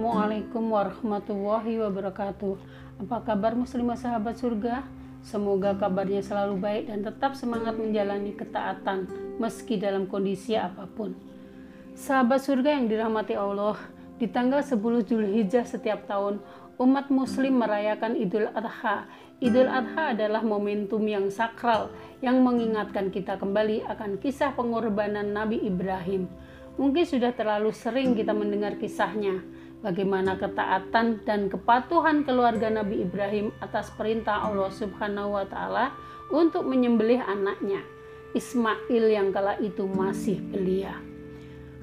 Assalamualaikum warahmatullahi wabarakatuh. Apa kabar muslimah sahabat surga? Semoga kabarnya selalu baik dan tetap semangat menjalani ketaatan meski dalam kondisi apa pun. Sahabat surga yang dirahmati Allah, di tanggal 10 Zulhijjah setiap tahun, umat muslim merayakan Idul Adha. Idul Adha adalah momentum yang sakral yang mengingatkan kita kembali akan kisah pengorbanan Nabi Ibrahim Mungkin sudah terlalu sering kita mendengar kisahnya, bagaimana ketaatan dan kepatuhan keluarga Nabi Ibrahim atas perintah Allah Subhanahu wa taala untuk menyembelih anaknya, Ismail yang kala itu masih belia.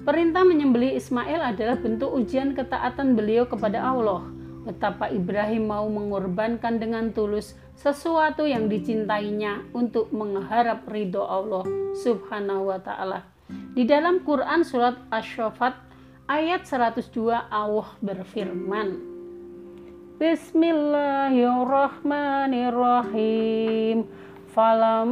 Perintah menyembelih Ismail adalah bentuk ujian ketaatan beliau kepada Allah. Betapa Ibrahim mau mengorbankan dengan tulus sesuatu yang dicintainya untuk mengharap ridho Allah Subhanahu wa taala. Di dalam Quran surat Asy-Syaffat ayat 102 Allah berfirman Bismillahirrahmanirrahim. Falamma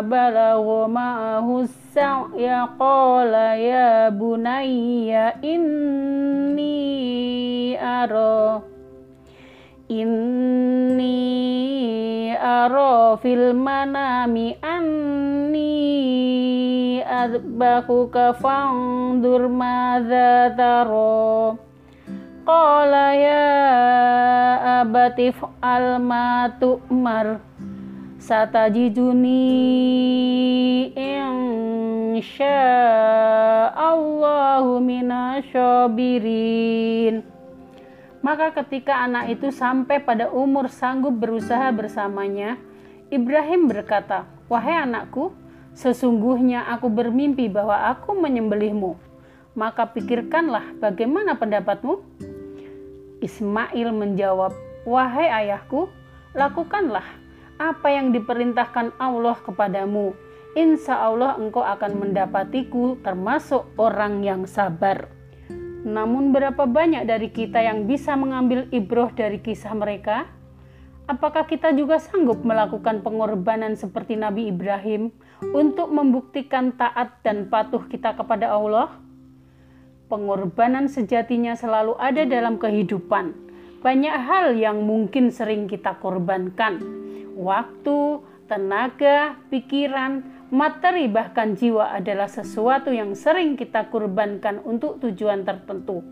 balagha ma'ahu sa'ya qala ya bunayya inni ara inni ara fil manami anni adbahuka fandur madza taro. Qala ya abati fa'al ma tu'mar. Satajiduni insyaallahu minasyabirin maka ketika anak itu sampai pada umur sanggup berusaha bersamanya Ibrahim berkata wahai anakku Sesungguhnya aku bermimpi bahwa aku menyembelihmu. Maka pikirkanlah bagaimana pendapatmu? Ismail menjawab, Wahai ayahku, lakukanlah apa yang diperintahkan Allah kepadamu. Insya Allah engkau akan mendapatiku termasuk orang yang sabar. Namun berapa banyak dari kita yang bisa mengambil ibroh dari kisah mereka? Apakah kita juga sanggup melakukan pengorbanan seperti Nabi Ibrahim untuk membuktikan taat dan patuh kita kepada Allah? Pengorbanan sejatinya selalu ada dalam kehidupan. Banyak hal yang mungkin sering kita korbankan: waktu, tenaga, pikiran, materi, bahkan jiwa adalah sesuatu yang sering kita korbankan untuk tujuan tertentu.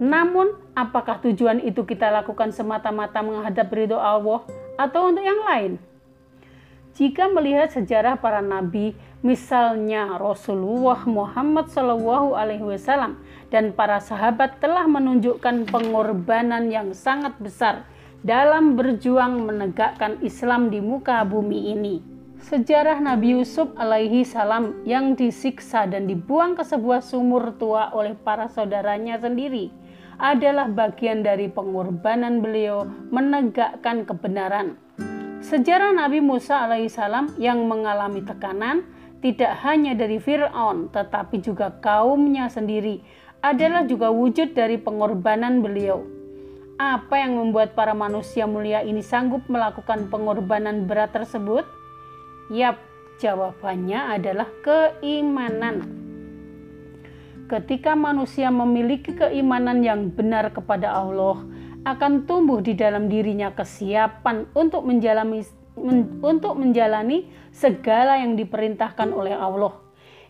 Namun, apakah tujuan itu kita lakukan semata-mata menghadap ridho Allah atau untuk yang lain? Jika melihat sejarah para nabi, misalnya Rasulullah Muhammad Shallallahu Alaihi Wasallam dan para sahabat telah menunjukkan pengorbanan yang sangat besar dalam berjuang menegakkan Islam di muka bumi ini. Sejarah Nabi Yusuf alaihi salam yang disiksa dan dibuang ke sebuah sumur tua oleh para saudaranya sendiri adalah bagian dari pengorbanan beliau menegakkan kebenaran. Sejarah Nabi Musa alaihissalam yang mengalami tekanan tidak hanya dari Fir'aun tetapi juga kaumnya sendiri adalah juga wujud dari pengorbanan beliau. Apa yang membuat para manusia mulia ini sanggup melakukan pengorbanan berat tersebut? Yap, jawabannya adalah keimanan. Ketika manusia memiliki keimanan yang benar kepada Allah, akan tumbuh di dalam dirinya kesiapan untuk menjalani men, untuk menjalani segala yang diperintahkan oleh Allah.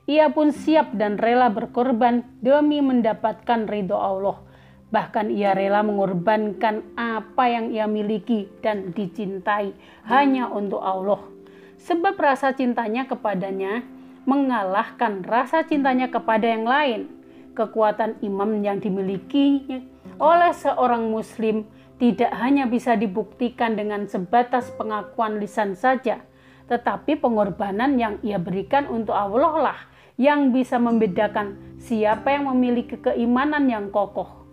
Ia pun siap dan rela berkorban demi mendapatkan ridho Allah. Bahkan ia rela mengorbankan apa yang ia miliki dan dicintai hanya untuk Allah. Sebab rasa cintanya kepadanya mengalahkan rasa cintanya kepada yang lain. Kekuatan imam yang dimiliki oleh seorang muslim tidak hanya bisa dibuktikan dengan sebatas pengakuan lisan saja, tetapi pengorbanan yang ia berikan untuk Allah lah yang bisa membedakan siapa yang memiliki keimanan yang kokoh.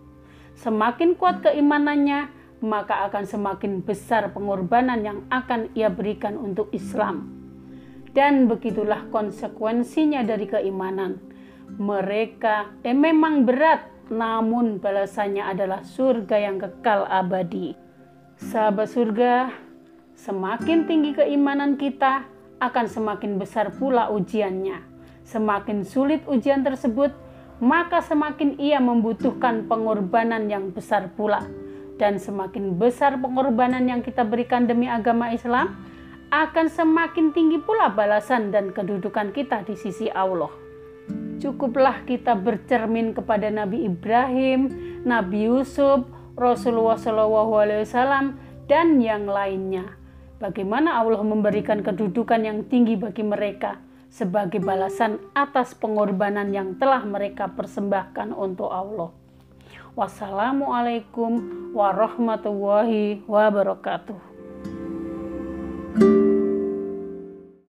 Semakin kuat keimanannya, maka akan semakin besar pengorbanan yang akan ia berikan untuk Islam. Dan begitulah konsekuensinya dari keimanan. Mereka eh, memang berat, namun balasannya adalah surga yang kekal abadi. Sahabat surga, semakin tinggi keimanan kita, akan semakin besar pula ujiannya. Semakin sulit ujian tersebut, maka semakin ia membutuhkan pengorbanan yang besar pula. Dan semakin besar pengorbanan yang kita berikan demi agama Islam, akan semakin tinggi pula balasan dan kedudukan kita di sisi Allah. Cukuplah kita bercermin kepada Nabi Ibrahim, Nabi Yusuf, Rasulullah SAW, dan yang lainnya. Bagaimana Allah memberikan kedudukan yang tinggi bagi mereka sebagai balasan atas pengorbanan yang telah mereka persembahkan untuk Allah. Wassalamualaikum warahmatullahi wabarakatuh.